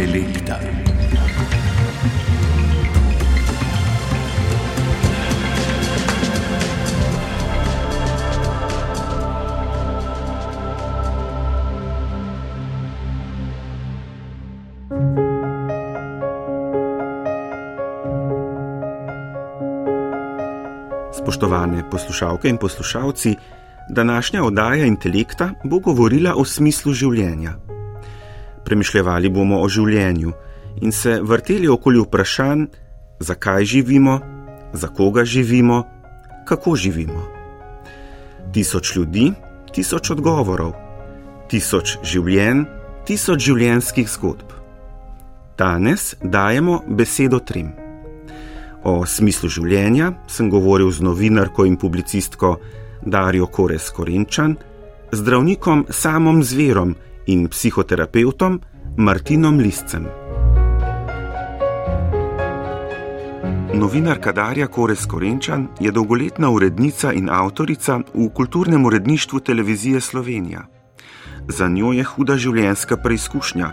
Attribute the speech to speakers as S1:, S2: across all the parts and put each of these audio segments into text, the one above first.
S1: Intelekta.
S2: Spoštovane poslušalke in poslušalci, današnja oddaja intelekta bo govorila o smislu življenja. Premišljali bomo o življenju in se vrteli okoli vprašanj, zakaj živimo, za koga živimo, kako živimo. Tisoč ljudi, tisoč odgovorov, tisoč življenj, tisoč življenjskih zgodb. Danes dajemo besedo trim. O smislu življenja sem govoril z novinarko in publicistko Darijo Kores Korenčan, zdravnikom Samom Zverom in psihoterapeutom Martinom Liscem. Novinarka Darja Kores Korenčan je dolgoletna urednica in avtorica v kulturnem uredništvu televizije Slovenija. Za njo je huda življenjska preizkušnja.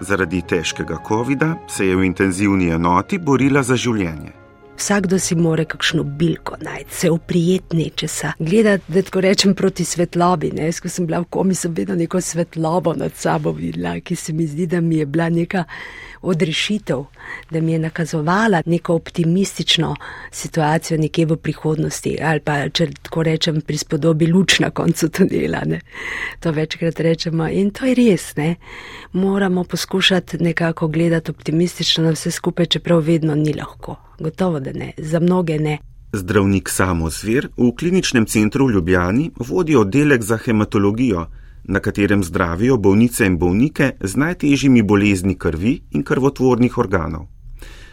S2: Zaradi težkega COVID-a se je v intenzivni enoti borila za življenje.
S3: Vsakdo si more kakšno bilko najti, se oprijeti nečesa. Gledati, da tako rečem, proti svetlobi. Ne? Jaz, ko sem bila v komi, sem vedno neko svetlobo nad sabo videla, ki se mi zdi, da mi je bila neka odrešitev, da mi je nakazovala neko optimistično situacijo nekje v prihodnosti ali pa, če tako rečem, pri spodobi luč na koncu tunela. Ne? To večkrat rečemo in to je res. Ne? Moramo poskušati nekako gledati optimistično na vse skupaj, čeprav vedno ni lahko. Gotovo, da ne, za mnoge ne.
S2: Zdravnik Samo Zver v kliničnem centru v Ljubljani vodi oddelek za hematologijo, na katerem zdravijo bolnice in bolnike z najtežjimi bolezni krvi in krvotvornih organov.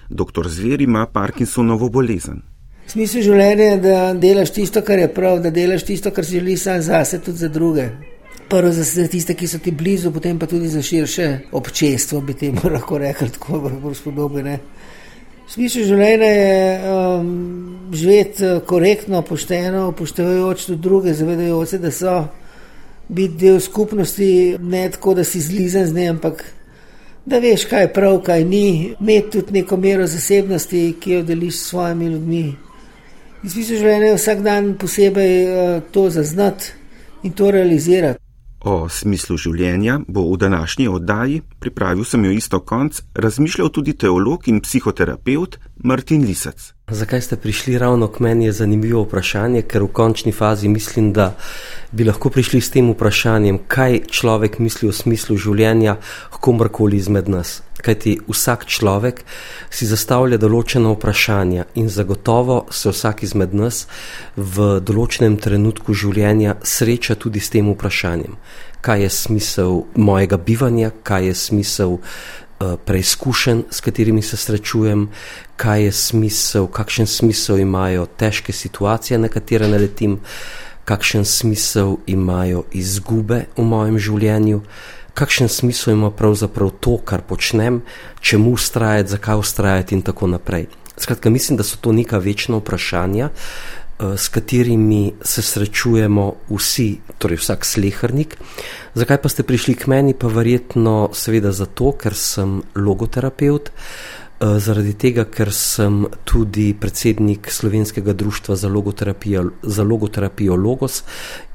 S2: Dr. Zver ima Parkinsonovo bolezen.
S4: Smisel življenja je, da delaš tisto, kar je prav, da delaš tisto, kar želiš sam zase, tudi za druge. Prvo za tiste, ki so ti blizu, potem pa tudi za širše občestvo, bi temu lahko rekli, tako bolj spodobne. Smisel življenja je um, živeti uh, korektno, pošteno, upoštevajoč tudi druge, zavedajoč se, da so biti del skupnosti, ne tako, da si zlizen z njim, ampak da veš, kaj je prav, kaj ni, imeti tudi neko mero zasebnosti, ki jo deliš s svojimi ljudmi. In smisel življenja je vsak dan posebej uh, to zaznati in to realizirati.
S2: O smislu življenja bo v današnji oddaji, pripravil sem jo isto konc, razmišljal tudi teolog in psihoterapeut Martin Lisec.
S5: Zakaj ste prišli ravno k meni, je zanimivo vprašanje, ker v končni fazi mislim, da bi lahko prišli s tem vprašanjem, kaj človek misli o smislu življenja, komorkoli izmed nas. Kajti vsak človek si zastavlja določena vprašanja in zagotovo se vsak izmed nas v določenem trenutku življenja sreča tudi s tem vprašanjem. Kaj je smisel mojega bivanja, kaj je smisel uh, preizkušenj, s katerimi se srečujem, kaj je smisel, kakšen smisel imajo težke situacije, na katere naletim, kakšen smisel imajo izgube v mojem življenju kakšen smisel ima pravzaprav to, kar počnem, čemu ustrajati, zakaj ustrajati in tako naprej. Skratka, mislim, da so to neka večna vprašanja, eh, s katerimi se srečujemo vsi, torej vsak slehrnik. Zakaj pa ste prišli k meni? Pa verjetno, seveda, zato, ker sem logoterapeut. Eh, zaradi tega, ker sem tudi predsednik Slovenskega društva za logoterapijo, za logoterapijo Logos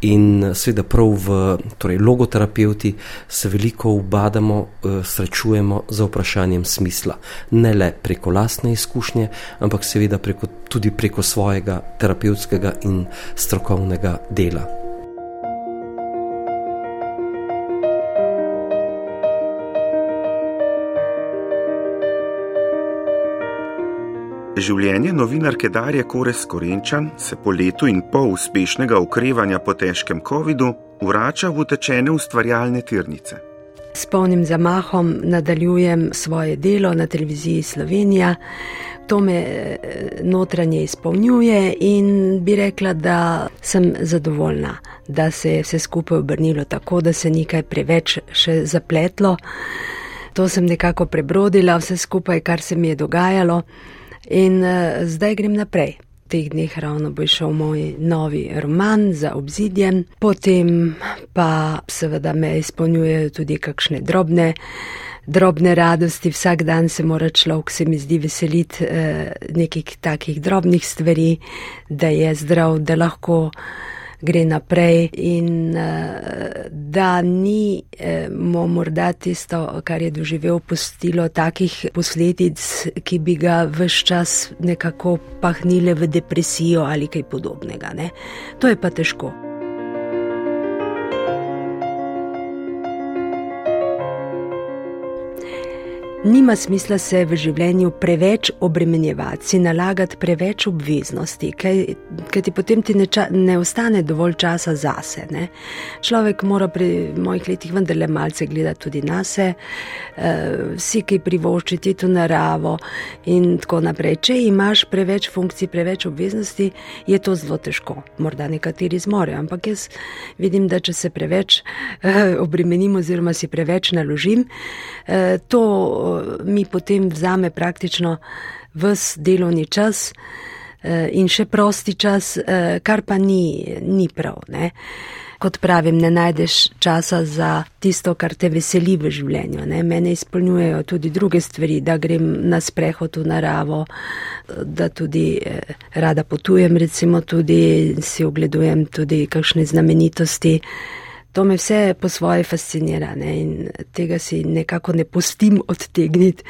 S5: in seveda prav v torej, logoterapeuti se veliko ubadamo, eh, srečujemo za vprašanjem smisla. Ne le preko lastne izkušnje, ampak seveda preko, tudi preko svojega terapevtskega in strokovnega dela.
S2: Življenje novinarke Darje Kores Korenčan se po letu in pol uspešnega okrevanja po težkem COVID-u vrača v utečene ustvarjalne tirnice.
S3: S polnim zamahom nadaljujem svoje delo na televiziji Slovenija. To me eh, notranje izpolnjuje in bi rekla, da sem zadovoljna, da se je vse skupaj obrnilo tako, da se ni kaj preveč še zapletlo. To sem nekako prebrodila, vse skupaj, kar se mi je dogajalo in uh, zdaj grem naprej. teh dneh ravno bo šel moj novi roman za obzidjem, potem pa seveda me izpolnjujejo tudi kakšne drobne. Drobne radosti, vsak dan se mora človek, se mi zdi, veseliti eh, nekih takih drobnih stvari, da je zdrav, da lahko gre naprej in uh, da ni uh, morda tisto, kar je doživel, postilo takih posledic, ki bi ga vse čas nekako pahnile v depresijo ali kaj podobnega. Ne? To je pa težko. Nima smisla se v življenju preveč obremenjevati, si nalagati preveč obveznosti, ker ti potem ti ne, ča, ne ostane dovolj časa zase. Ne? Človek mora pri mojih letih vendarle malce gledati tudi na sebe, uh, si kaj privoščiti to naravo in tako naprej. Če imaš preveč funkcij, preveč obveznosti, je to zelo težko. Morda nekateri zmorejo, ampak jaz vidim, da če se preveč uh, obremenim oziroma si preveč naložim, uh, to mi potem vzame praktično vse delovni čas eh, in še prosti čas, eh, kar pa ni, ni prav. Ne? Kot pravim, ne najdeš časa za tisto, kar te veseli v življenju. Ne? Mene izpolnjujejo tudi druge stvari, da grem na sprehod v naravo, da tudi eh, rada potujem, recimo tudi si ogledujem tudi kakšne znamenitosti. To me vse po svoje fascinira ne? in tega si nekako ne pustim odtegniti.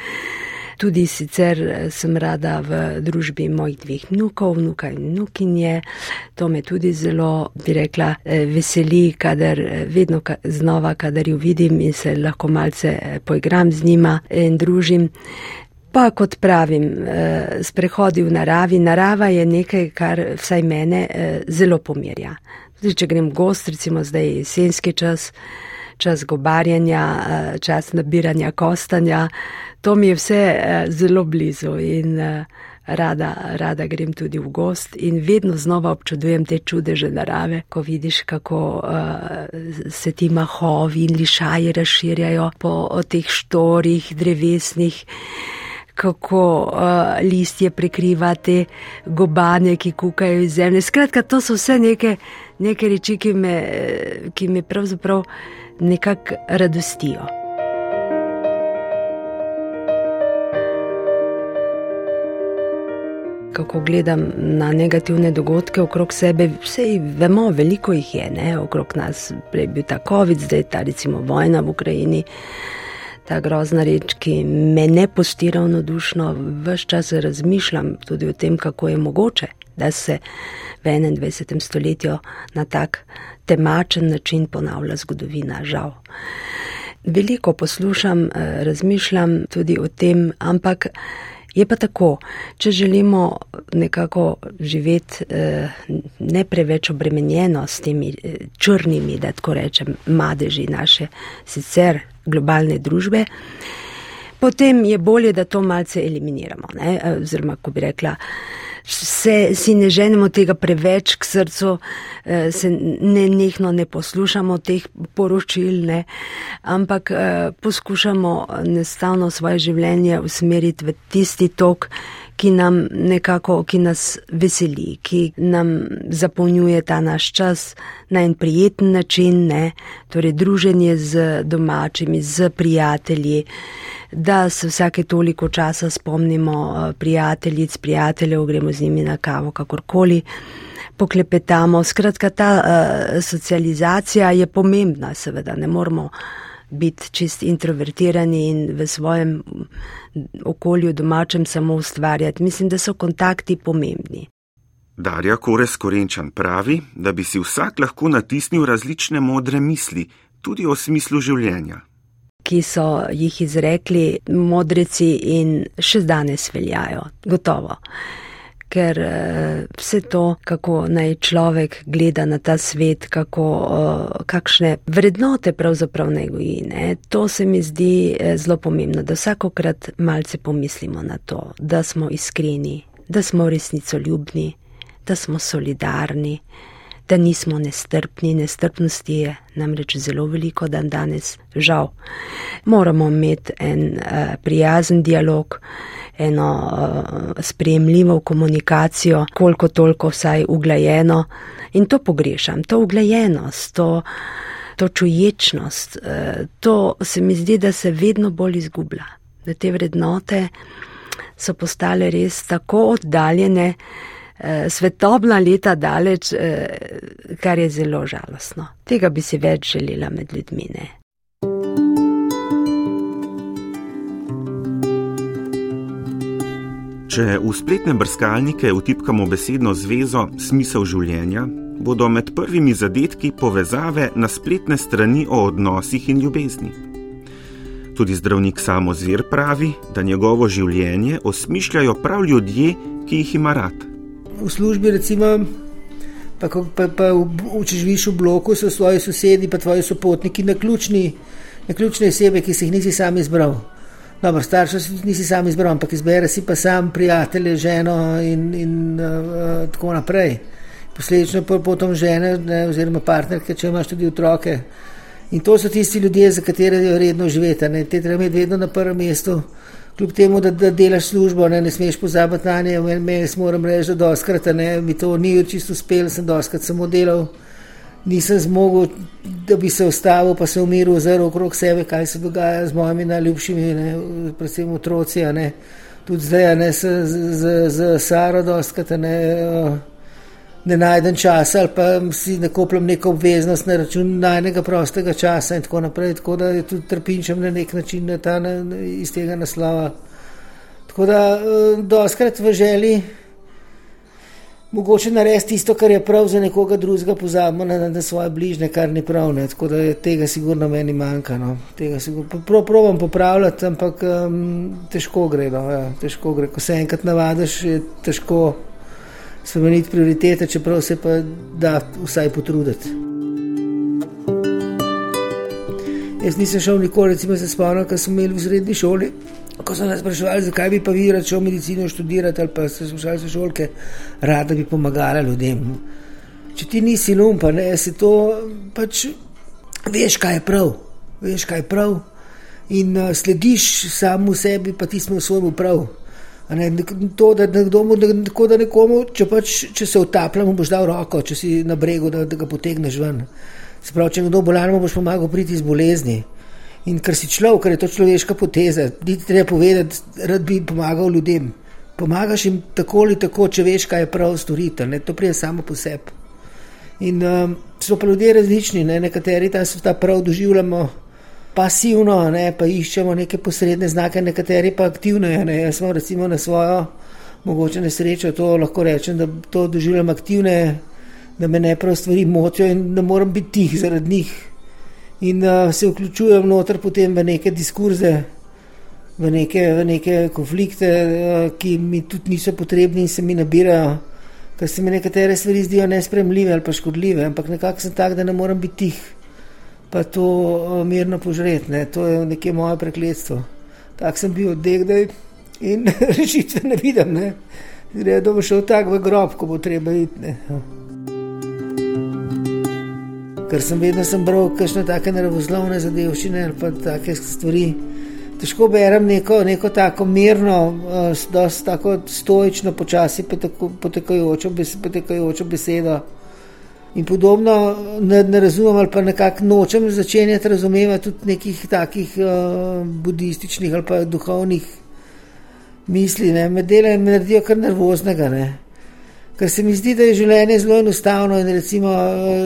S3: Tudi sicer eh, sem rada v družbi mojih dveh vnukov, vnuka in vnukinje. To me tudi zelo, bi rekla, eh, veseli, kadar eh, vedno znova, kadar jo vidim in se lahko malce poigram z njima in družim. Pa kot pravim, sprehodi v naravi. Narava je nekaj, kar vsaj mene zelo pomirja. Zdaj, če grem gost, recimo zdaj je jesenski čas, čas gobarjanja, eh, čas nabiranja kostanja, to mi je vse eh, zelo blizu in eh, rada, rada grem tudi v gost in vedno znova občudujem te čudeže narave, ko vidiš, kako se ti mahovi in lišaji razširjajo po teh štorih drevesnih kako uh, listje prekriva te gobane, ki kukajo iz zemlje. Skratka, to so vse neke, neke reči, ki me, ki me pravzaprav nekako radostijo. Kako gledam na negativne dogodke okrog sebe, vse vemo, veliko jih je, ne? okrog nas je bil ta COVID, zdaj je ta recimo vojna v Ukrajini ta grozna reč, ki me ne pusti ravnodušno, vse čas razmišljam tudi o tem, kako je mogoče, da se v 21. stoletju na tak temačen način ponavlja zgodovina, žal. Veliko poslušam, eh, razmišljam tudi o tem, ampak je pa tako, če želimo nekako živeti eh, ne preveč obremenjeno s temi eh, črnimi, da tako rečem, madeži naše sicer globalne družbe, potem je bolje, da to malce eliminiramo. Ne? Oziroma, ko bi rekla, se, si ne ženemo tega preveč k srcu, eh, se ne nehno ne poslušamo teh poročil, ne? ampak eh, poskušamo nestavno svoje življenje usmeriti v tisti tok, ki nam nekako, ki nas veseli, ki nam zapolnjuje ta naš čas na en prijeten način, ne? torej druženje z domačimi, z prijatelji, da se vsake toliko časa spomnimo eh, prijateljic, prijateljev, gremo z njimi na kavo, kakorkoli. Poklepetamo. Skratka, ta uh, socializacija je pomembna, seveda, ne moramo biti čist introvertirani in v svojem okolju domačem samo ustvarjati. Mislim, da so kontakti pomembni.
S2: Darja Kores Korenčan pravi, da bi si vsak lahko natisnil različne modre misli, tudi o smislu življenja.
S3: Ki so jih izrekli modreci in še danes veljajo, gotovo ker uh, vse to, kako naj človek gleda na ta svet, kako, uh, kakšne vrednote pravzaprav ne goji, ne? to se mi zdi uh, zelo pomembno, da vsakokrat malce pomislimo na to, da smo iskreni, da smo resnico ljubni, da smo solidarni. Da nismo nestrpni, nestrpnosti je namreč zelo veliko dan danes, žal. Moramo imeti en uh, prijazen dialog, eno uh, sprejemljivo komunikacijo, koliko toliko vsaj uglajeno. In to pogrešam, to uglajenost, to, to čuječnost, uh, to se mi zdi, da se vedno bolj izgublja. Da te vrednote so postale res tako oddaljene, uh, svetovna leta daleč, uh, kar je zelo žalostno. Tega bi si več želela med ljudmi. Ne?
S2: Če v spletne brskalnike vtipkamo besedno zvezo smisel življenja, bodo med prvimi zadetki povezave na spletne strani o odnosih in ljubezni. Tudi zdravnik samo zvir pravi, da njegovo življenje osmišljajo prav ljudje, ki jih ima rad.
S4: V službi, recimo, pa, pa, pa če živiš v bloku, so svoji sosedi, pa tvoji sopotniki, na ključni, na ključne osebe, ki si jih nisi sam izbral. Dobro, starša si nisi sam izbral, ampak izbere si pa sam prijatelje, ženo in, in uh, tako naprej. Posledično pa potem žene, ne, oziroma partnerke, če imaš tudi otroke. In to so tisti ljudje, za katere je vredno živeti. Ne. Te treba imeti vedno na prvem mestu. Kljub temu, da, da delaš službo, ne, ne smeš pozabiti na nje. Meni moram reči, da doskrat mi to ni čisto uspelo, sem doskrat samo delal nisem zmogel, da bi se ustavil, pa se umiril, oziroma okrog sebe, kaj se dogaja z mojimi najljubšimi, ne, predvsem otroci. Ne. Tudi zdaj, ne, z, z, z Saro, dostkrat ne, ne najdem časa ali pa si nakopljam neko obveznost na račun najnega prostega časa in tako naprej. Tako da je tudi trpinčem na nek način na ta, na, iz tega naslova. Tako da, dostkrat v želji mogoče narediti tisto, kar je prav za nekoga drugega, pozabimo na, na svoje bližnje, kar ni prav. Ne. Tako da tega sigurno meni manjka. No. Prav probujem popravljati, ampak um, težko gre. No, ja, težko gre. Ko se enkrat navadiš, je težko spremeniti prioritete, čeprav se pa da vsaj potruditi. Jaz nisem šel nikoli, recimo, se spomnim, ko smo imeli v srednji šoli. Ko so nas sprašvali, zakaj bi pa vi rad šel medicino študirati, ali pa ste slušali se šolke, rada bi pomagala ljudem. Če ti nisi lumpa, ne, si to pač veš, kaj je prav, veš, kaj je prav in uh, slediš samo sebi, pa ti smo v svojem prav. Ne, to, da, nekdo, da, da nekomu, če, pač, če se utapljamo, boš dal roko, če si na bregu, da, da ga potegneš ven. Se pravi, če nekdo bolan, boš pomagal priti iz bolezni. In ker si človek, ker je to človeška poteza, ti treba povedati, da bi pomagal ljudem. Pomagaš jim tako ali tako, če veš, kaj je prav storiti, ne? to prije samo po sebi. In um, so pa ljudje različni, ne? nekateri ta, ta prav doživljamo pasivno, ne? pa iščemo neke posredne znake, nekateri pa aktivno. Ne? Jaz smo recimo na svojo mogoče nesrečo, to lahko rečem, da to doživljam aktivne, da me ne prav stvari motijo in da moram biti tih zaradi njih in uh, se vključujem noter potem v neke diskurze, v neke, v neke konflikte, uh, ki mi tudi niso potrebni in se mi nabirajo, ker se mi nekatere stvari zdijo nespremljive ali pa škodljive, ampak nekako sem tak, da ne morem biti tih, pa to uh, mirno požreti, ne? to je nekje moje prekletstvo. Tak sem bil oddegdaj in rešitve ne vidim, ne. Da bo šel tak v grob, ko bo treba iti. Ne ker sem vedno sem bral kakšne take nervozlovne zadevščine ali pa take stvari. Težko berem neko, neko tako mirno, uh, tako stoično, počasi potekajočo, potekajočo besedo. In podobno ne, ne razumem, ali pa nekako nočem začenjati razumevati tudi nekih takih uh, budističnih ali pa duhovnih misli. Ne. Me delajo in me naredijo kar nervoznega. Ne. Ker se mi zdi, da je življenje zelo enostavno in recimo,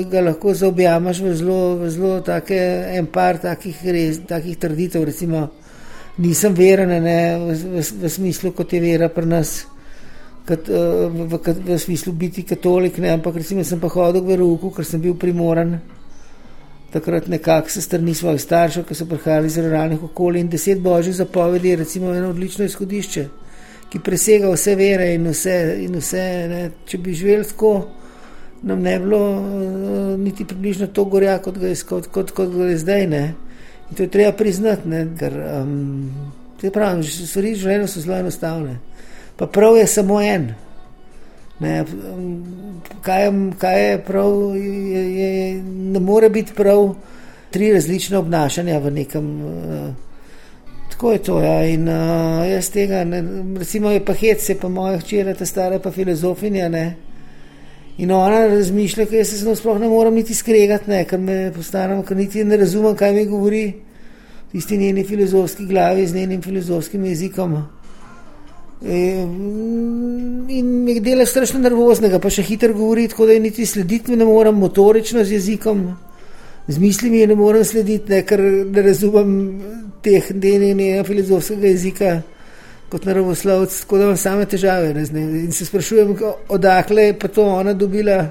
S4: ga lahko zaobjamaš v zelo, v zelo take, en par takih, res, takih trditev. Recimo, nisem veren ne, v, v, v smislu, kot je vera pri nas, kat, v, v, v, v smislu biti katolik, ne, ampak recimo sem pa hodil v veruku, ker sem bil primoran. Takrat nekako se strani svojih staršev, ki so prihajali iz ruralnih okolij in deset božjih zapovedi je recimo eno odlično izhodišče ki presega vse vere in vse. In vse Če bi živeli tako, nam ne bi bilo uh, niti približno to gorja, kot ga je, kot, kot, kot ga je zdaj. Ne? In to je treba priznati, ne? ker um, pravim, stvari v življenju so zelo enostavne. Pa prav je samo en. Ne, kaj, kaj je prav, je, je, ne more biti prav tri različne obnašanja v nekem. Uh, Tako je to. Ja. In, uh, jaz tega, ne, recimo, je pa hec, je pa moja hčera, ta stara pa filozofinja. Ne. In ona razmišlja, da se z njo sploh ne morem niti skregati, ne, ker me postanem, ker niti ne razumem, kaj mi govori. Tisti njeni filozofski glavi z njenim filozofskim jezikom. E, in mi dela strašno nervoznega, pa še hitro govori, tako da je niti slediti ne morem motorično z jezikom z mislimi ne morem slediti, ne, ker ne razumem teh njenega filozofskega jezika kot naravoslovec, tako da imam same težave. Ne, in se sprašujem, odakle je pa to ona dobila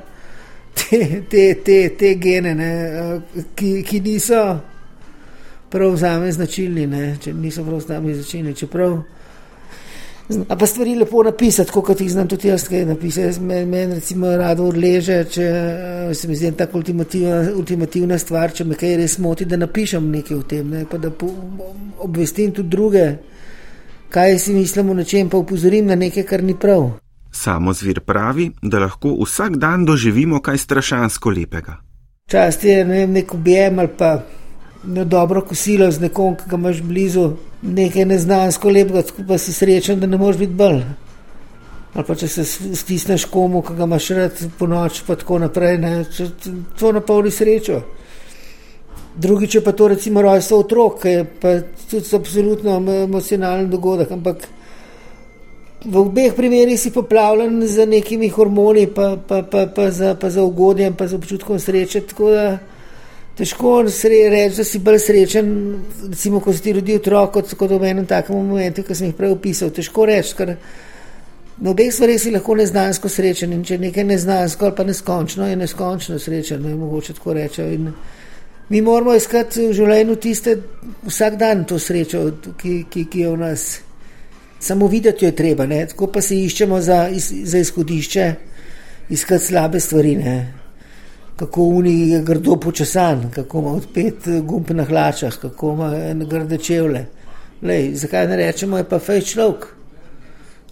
S4: te, te, te, te gene, ne, ki, ki niso prav za me značilni, ne, če niso prav za me značilni. Čeprav A pa stvari lepo napisati, kot jih znam tudi jaz, kaj napisati. Meni men, recimo rado odleže, če eh, se mi zdi tako ultimativna, ultimativna stvar, če me kaj res moti, da napišem nekaj o tem, ne? pa da po, obvestim tudi druge, kaj si mislim o nečem, pa upozorim na nekaj, kar ni prav.
S2: Samo zvir pravi, da lahko vsak dan doživimo kaj strašansko lepega.
S4: Čast je ne vem, nek objem ali pa na dobro kosilo z nekom, ki ga imaš blizu, nekaj neznansko lepega, pa si srečen, da ne moreš biti bolj. Ali pa če se stisneš komu, ki ga imaš rad po noč, pa tako naprej, to napolni srečo. Drugič je pa to recimo rojstvo otrok, ki je pa tudi absolutno emocionalen dogodek, ampak v obeh primerih si poplavljen z nekimi hormoni, pa, pa, pa, pa, za, pa za ugodjem, pa za občutkom sreče. Tako da težko reči, da si bolj srečen, recimo, ko si ti rodil otrok, kot, kot v enem takem momentu, ki sem jih prej opisal. Težko reči, ker na obeh stvareh si lahko neznansko srečen in če nekaj neznansko ali pa neskončno, je neskončno srečen, ne mogoče tako reči. In mi moramo iskati v življenju tiste vsak dan to srečo, ki, ki, ki je v nas. Samo videti jo je treba, ne? tako pa se iščemo za, za izhodišče, iskati slabe stvari. Ne? Kako uni je grdo počasan, kako ima odpet gumb na hlačah, kako ima grde čevlje. Lej, zakaj ne rečemo, je pa fej človek.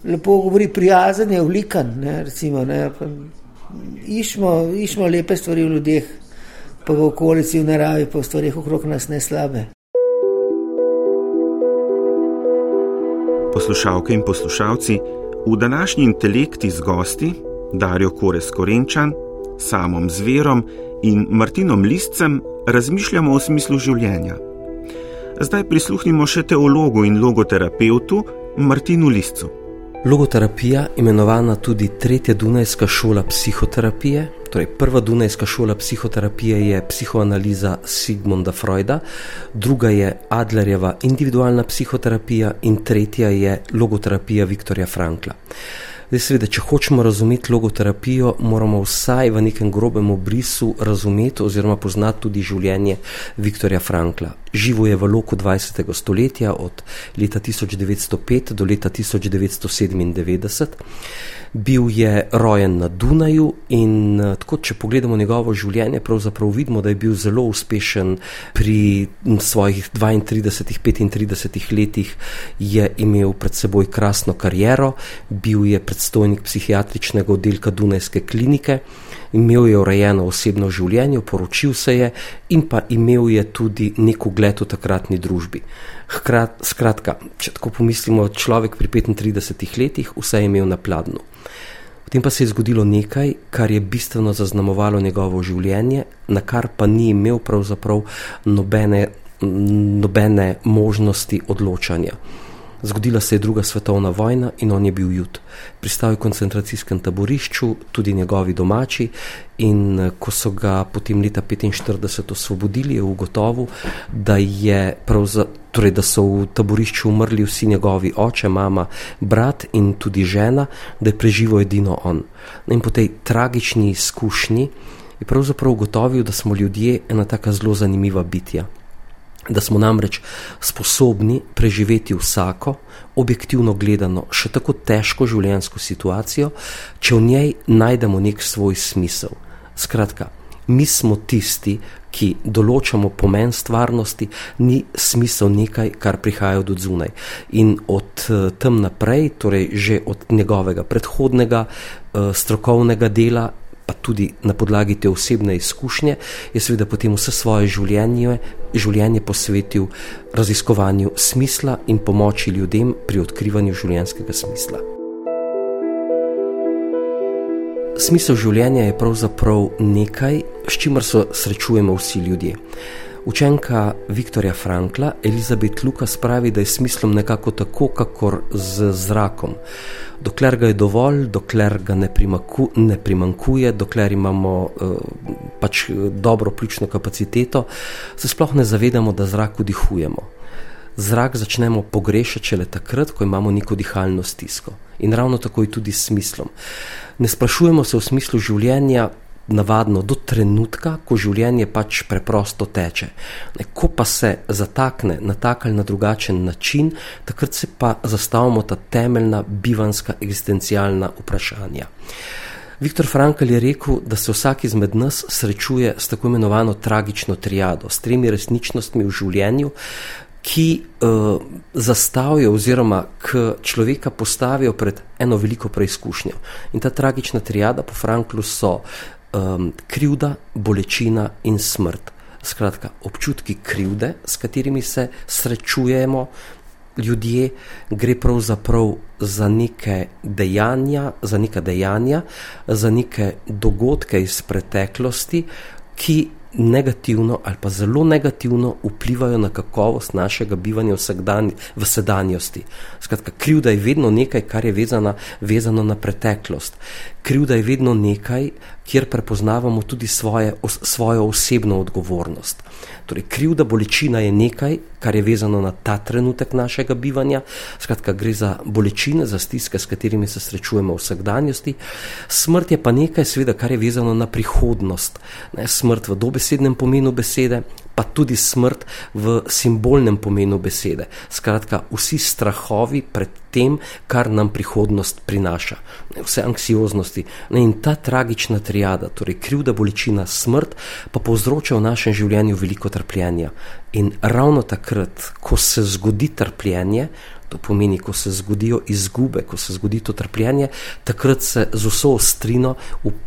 S4: Lepo govori, prijazen je, vlikan. Ne, recimo, ne, išmo, išmo lepe stvari v ljudeh, pa v okolici, v naravi, pa v stvarih okrog nas ne slabe.
S2: Poslušalke in poslušalci, v današnji intelekti z gosti Darijo Kores Korenčan samom zverom in Martinom Listcem razmišljamo o smislu življenja. Zdaj prisluhnimo še teologu in logoterapeutu Martinu Listcu.
S5: Logoterapija, imenovana tudi tretja Dunajska šola psihoterapije, torej prva Dunajska šola psihoterapije je psihoanaliza Sigmunda Freuda, druga je Adlerjeva individualna psihoterapija in tretja je logoterapija Viktorja Frankla. Zdaj, seveda, če hočemo razumeti logoterapijo, moramo vsaj v nekem grobem obrisu razumeti oziroma poznati tudi življenje Viktorja Frankla. Živo je v loku 20. stoletja od leta 1905 do leta 1997. Bil je rojen na Dunaju in eh, tako, če pogledamo njegovo življenje, pravzaprav vidimo, da je bil zelo uspešen pri svojih 32-35 letih, je imel pred seboj krasno kariero, bil je predstojnik psihiatričnega oddelka Dunajske klinike, imel je urejeno osebno življenje, poročil se je in pa imel je tudi nek ugled v takratni družbi. Hkrat, skratka, če tako pomislimo, človek pri 35 letih vse je imel na pladnu. Potem pa se je zgodilo nekaj, kar je bistveno zaznamovalo njegovo življenje, na kar pa ni imel pravzaprav nobene, nobene možnosti odločanja. Zgodila se je druga svetovna vojna in on je bil jud. Pristal je v koncentracijskem taborišču, tudi njegovi domači, in ko so ga potem leta 1945 osvobodili, je ugotovil, da, torej, da so v taborišču umrli vsi njegovi oče, mama, brat in tudi žena, da je preživel edino on. In po tej tragični izkušnji je pravzaprav ugotovil, da smo ljudje ena taka zelo zanimiva bitja da smo namreč sposobni preživeti vsako, objektivno gledano, še tako težko življenjsko situacijo, če v njej najdemo nek svoj smisel. Skratka, mi smo tisti, ki določamo pomen stvarnosti, ni smisel nekaj, kar prihaja od zunaj. In od eh, tam naprej, torej že od njegovega predhodnega eh, strokovnega dela, pa tudi na podlagi te osebne izkušnje, je seveda potem vse svoje življenje, življenje posvetil raziskovanju smisla in pomoči ljudem pri odkrivanju življenjskega smisla. Smisel življenja je pravzaprav nekaj, s čimer se srečujemo vsi ljudje. Učenka Viktorja Frankla, Elizabeth Lukas, pravi, da je smislom nekako tako, kakor z zrakom. Dokler ga je dovolj, dokler ga ne, primaku, ne primankuje, dokler imamo uh, pač dobro pljučno kapaciteto, se sploh ne zavedamo, da zrak vdihujemo. Zrak začnemo pogrešati šele takrat, ko imamo neko dihalno stisko. In ravno tako je tudi s smislom. Ne sprašujemo se v smislu življenja, navadno do trenutka, ko življenje pač preprosto teče. Ko pa se zatakne na tak ali na drugačen način, takrat se pa zastavimo ta temeljna bivanska eksistencialna vprašanja. Viktor Frankl je rekel, da se vsak izmed nas srečuje s tako imenovano tragično triado, s tremi resničnostmi v življenju, ki uh, zastavijo oziroma k človeka postavijo pred eno veliko preizkušnjo. In ta tragična triada po Franklu so um, krivda, bolečina in smrt. Skratka, občutki krivde, s katerimi se srečujemo ljudje, gre pravzaprav za neke dejanja, za neka dejanja, za neke dogodke iz preteklosti, ki negativno ali pa zelo negativno vplivajo na kakovost našega bivanja v, sekdanj, v sedanjosti. Skratka, krivda je vedno nekaj, kar je vezana, vezano na preteklost. Krivda je vedno nekaj, kjer prepoznavamo tudi svoje, os, svojo osebno odgovornost. Torej, krivda bolečina je nekaj, kar je vezano na ta trenutek našega bivanja. Skratka, gre za bolečine, za stiske, s katerimi se srečujemo v vsakdanjosti. Smrt je pa nekaj, seveda, kar je vezano na prihodnost. Ne, smrt v dobesednem pomenu besede, pa tudi smrt v simbolnem pomenu besede. Skratka, vsi strahovi pred tem, kar nam prihodnost prinaša, vse anksioznosti. In ta tragična triada, torej krivda, bolečina, smrt, pa povzroča v našem življenju veliko trpljenja. In ravno takrat, ko se zgodi trpljenje, to pomeni, ko se zgodijo izgube, ko se zgodi to trpljenje, takrat se z vso ostrino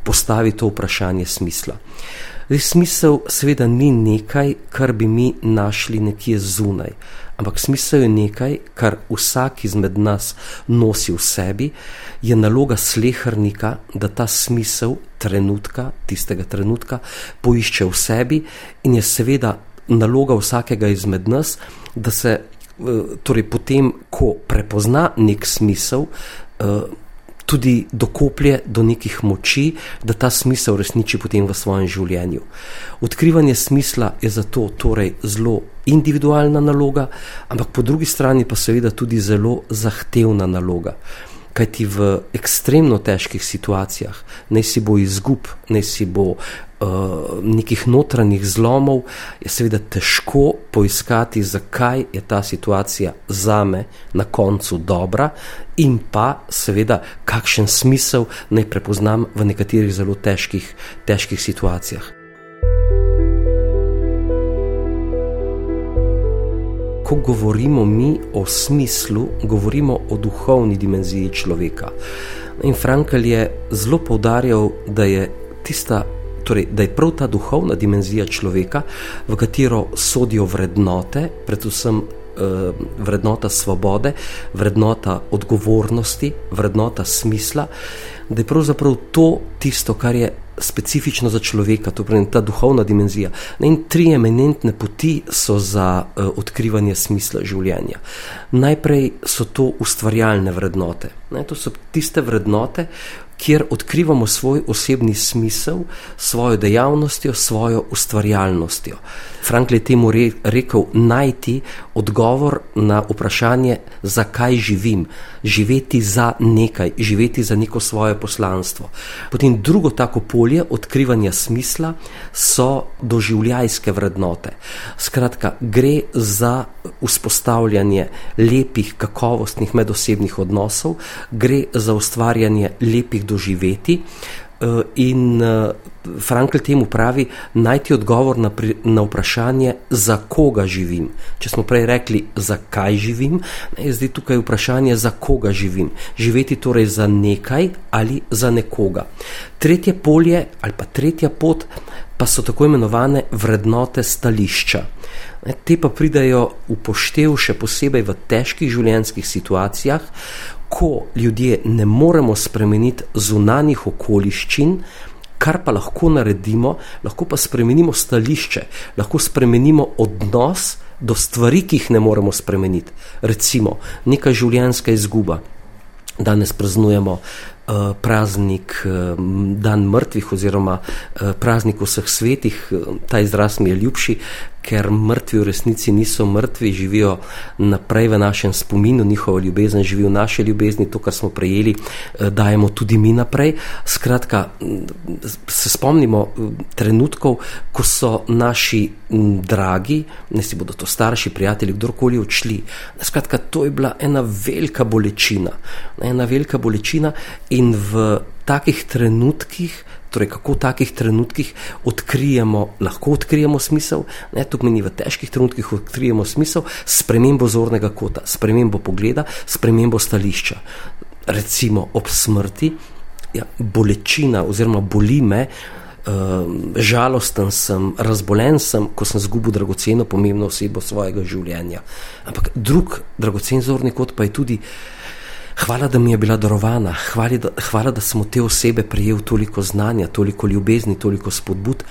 S5: postavi to vprašanje smisla. Zdaj, smisel seveda ni nekaj, kar bi mi našli nekje zunaj, ampak smisel je nekaj, kar vsak izmed nas nosi v sebi, je naloga slehrnika, da ta smisel trenutka, tistega trenutka, poišče v sebi in je seveda naloga vsakega izmed nas, da se eh, torej potem, ko prepozna nek smisel, eh, tudi dokoplje do nekih moči, da ta smisel resniči potem v svojem življenju. Odkrivanje smisla je zato torej zelo individualna naloga, ampak po drugi strani pa seveda tudi zelo zahtevna naloga kajti v ekstremno težkih situacijah, naj si bo izgub, naj si bo uh, nekih notranjih zlomov, je seveda težko poiskati, zakaj je ta situacija za me na koncu dobra, in pa seveda, kakšen smisel naj prepoznam v nekaterih zelo težkih, težkih situacijah. Ko govorimo mi o smislu, govorimo o duhovni dimenziji človeka. In Frankl je zelo poudarjal, da je tista. Torej, da je prav ta duhovna dimenzija človeka, v katero sodijo vrednote, predvsem eh, vrednota svobode, vrednota odgovornosti, vrednota smisla, da je pravzaprav to tisto, kar je specifično za človeka, to pravi ta duhovna dimenzija. In tri eminentne poti so za uh, odkrivanje smisla življenja. Najprej so to ustvarjalne vrednote. Ne, to so tiste vrednote, kjer odkrivamo svoj osebni smisel, svojo dejavnostjo, svojo ustvarjalnostjo. Frankl je temu re, rekel najti odgovor na vprašanje, zakaj živim, živeti za nekaj, živeti za neko svoje poslanstvo. Potem drugo tako polje odkrivanja smisla so doživljajske vrednote. Skratka, gre za vzpostavljanje lepih, kakovostnih medosebnih odnosov, gre za ustvarjanje lepih doživeti. Eh, in eh, Frankl temu pravi, najti odgovor na, pri, na vprašanje, za koga živim. Če smo prej rekli, zakaj živim, je zdaj tukaj vprašanje, za koga živim. Živeti torej za nekaj ali za nekoga. Tretje polje ali pa tretja pot pa so tako imenovane vrednote stališča. Te pa pridajo v poštev še posebej v težkih življenjskih situacijah, ko ljudje ne moremo spremeniti zunanjih okoliščin, kar pa lahko naredimo, lahko pa spremenimo stališče, lahko spremenimo odnos do stvari, ki jih ne moremo spremeniti. Recimo, neka življenjska izguba. Danes praznujemo Eh, praznik eh, dan mrtvih oziroma eh, praznik vseh svetih. Ta izraz mi je ljubši, ker mrtvi v resnici niso mrtvi, živijo naprej v našem spominu, njihova ljubezen živi v naši ljubezni, to, kar smo prejeli, dajemo tudi mi naprej. Skratka, se spomnimo trenutkov, ko so naši dragi, ne si bodo to starši, prijatelji, kdorkoli odšli. Skratka, to je bila ena velika bolečina. Ena velika bolečina in v takih trenutkih, torej kako v takih trenutkih odkrijemo, lahko odkrijemo smisel, ne to pomeni v težkih trenutkih odkrijemo smisel, spremembo zornega kota, spremembo pogleda, spremembo stališča. Recimo ob smrti, ja, bolečina oziroma boli me. Uh, žalosten sem, razbolen sem, ko sem izgubil dragoceno, pomembno osebo svojega življenja. Ampak drug dragocen zorni kot pa je tudi uh, Hvala, da mi je bila darovana, hvala da, hvala, da sem od te osebe prejel toliko znanja, toliko ljubezni, toliko spodbud,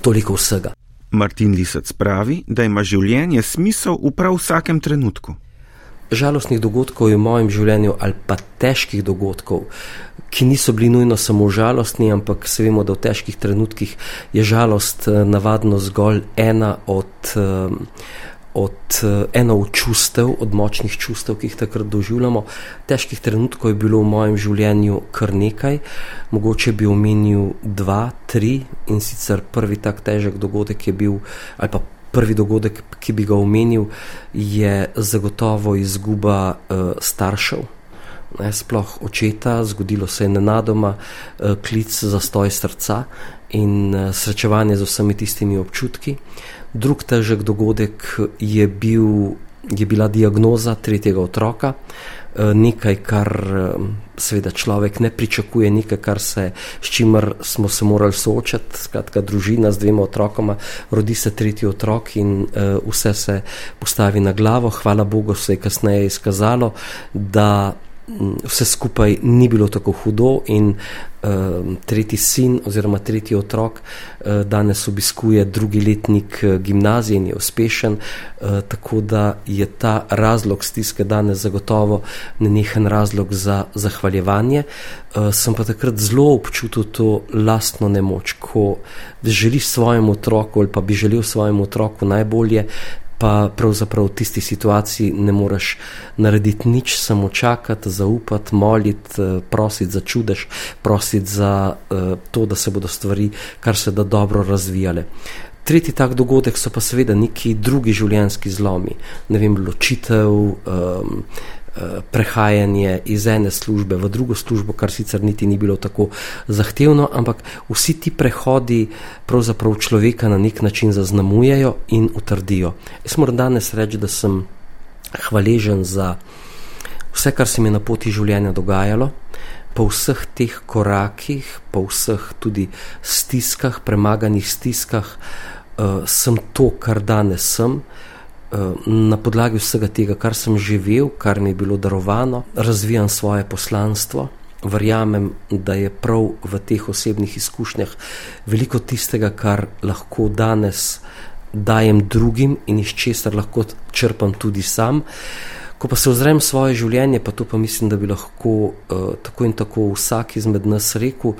S5: toliko vsega.
S2: Martin Lisec pravi, da ima življenje smisel v prav vsakem trenutku.
S5: Žalostnih dogodkov je v mojem življenju ali pa težkih dogodkov, ki niso bili nujno samo žalostni, ampak se vemo, da v težkih trenutkih je žalost eh, navadno zgolj ena od. Um, od eh, eno od čustev, od močnih čustev, ki jih takrat doživljamo. Težkih trenutkov je bilo v mojem življenju kar nekaj, mogoče bi omenil dva, tri in sicer prvi tak težek dogodek je bil, ali pa prvi dogodek, ki bi ga omenil, je zagotovo izguba uh, staršev. Ne, sploh očeta, zgodilo se je nenadoma, uh, klic za stoj srca in uh, srečevanje z vsemi tistimi občutki. Drug težek dogodek je, bil, je bila diagnoza tretjega otroka, eh, nekaj, kar eh, seveda človek ne pričakuje, nekaj, kar se, s čimer smo se morali soočati, skratka, družina z dvema otrokoma, rodi se tretji otrok in uh, vse se postavi na glavo. Hvala Bogu se je kasneje izkazalo, da vse skupaj ni bilo tako hudo in uh, tretji sin oziroma tretji otrok uh, danes obiskuje drugi letnik uh, gimnazije in je uspešen, uh, tako da je ta razlog stiske danes zagotovo nenehen razlog za zahvaljevanje. Uh, sem pa takrat zelo občutil to lastno nemoč, ko želiš svojemu otroku ali pa bi želel svojemu otroku najbolje, pa pravzaprav v tisti situaciji ne moreš narediti nič, samo čakati, zaupati, moliti, eh, prositi za čudež, prositi za uh, to, da se bodo stvari kar se da dobro razvijale. Tretji tak dogodek so pa seveda neki drugi življenjski zlomi, ne vem, ločitev. Um, prehajanje iz ene službe v drugo službo, kar sicer niti ni bilo tako zahtevno, ampak vsi ti prehodi pravzaprav človeka na nek način zaznamujejo in utrdijo. Jaz moram danes reči, da sem hvaležen za vse, kar se mi je na poti življenja dogajalo. Po vseh teh korakih, po vseh tudi stiskah, premaganih stiskah, uh, sem to, kar danes sem. Uh, Eh, na podlagi vsega tega, kar sem živel, kar mi je bilo darovano, razvijam svoje poslanstvo. Verjamem, da je prav v teh osebnih izkušnjah veliko tistega, kar lahko danes dajem drugim in iz česar lahko črpam tudi sam. Ko pa se ozrem svoje življenje, pa to pa mislim, da bi lahko uh, tako in tako vsak izmed nas rekel.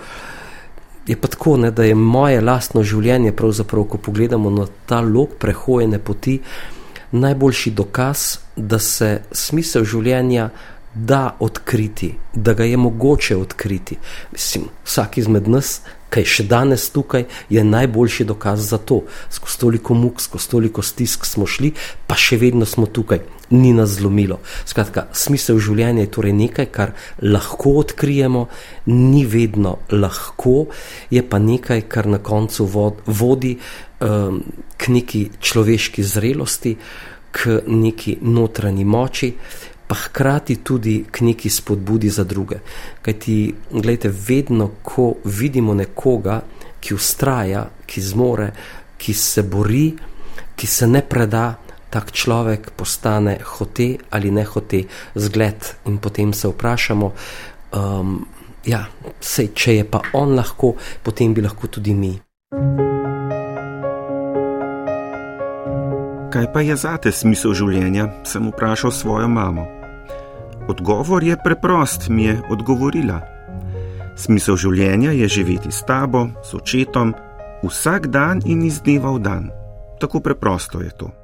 S5: Je pa tako, ne, da je moje lastno življenje, pravzaprav, ko pogledamo na ta lok prehojene poti, uh, najboljši dokaz, da se smisel življenja da odkriti, da ga je mogoče odkriti. Mislim, vsak izmed nas kaj še danes tukaj, je najboljši dokaz za to. Skozi toliko muk, skozi toliko stisk smo šli, pa še vedno smo tukaj, ni nas zlomilo. Skratka, smisel življenja je torej nekaj, kar lahko odkrijemo, ni vedno lahko, je pa nekaj, kar na koncu vodi um, k neki človeški zrelosti, k neki notranji moči pa hkrati tudi k neki spodbudi za druge. Kaj ti, gledajte, vedno, ko vidimo nekoga, ki ustraja, ki zmore, ki se bori, ki se ne preda, tak človek postane hote ali ne hote zgled in potem se vprašamo, um, ja, sej, če je pa on lahko, potem bi lahko tudi mi.
S2: Kaj pa je zate smisel življenja? sem vprašal svojo mamo. Odgovor je preprost, mi je odgovorila. Smisel življenja je živeti s tabo, s očetom, vsak dan in iz dneva v dan. Tako preprosto je to.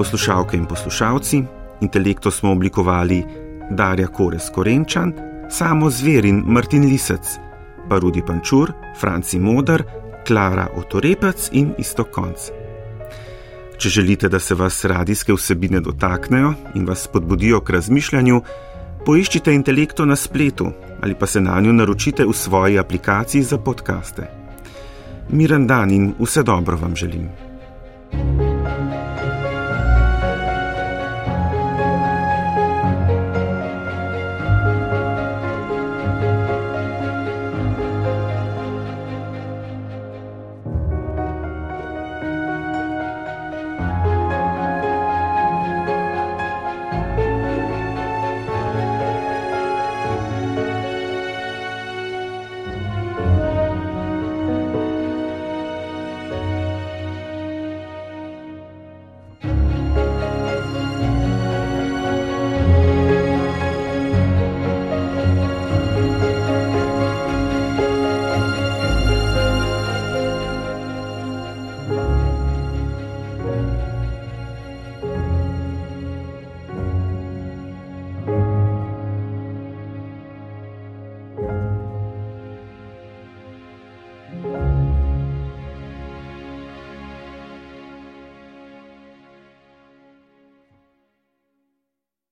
S2: Poslušalke in poslušalci, intelekto smo oblikovali Darja Kores Korenčan, samo Zverin Martin Lisec pa Rudi Pančur, Franci Modar, Klara Otorepec in isto konc. Če želite, da se vas radijske vsebine dotaknejo in vas spodbudijo k razmišljanju, poiščite intelekto na spletu ali pa se na njo naročite v svoji aplikaciji za podkaste. Miren dan in vse dobro vam želim. thank you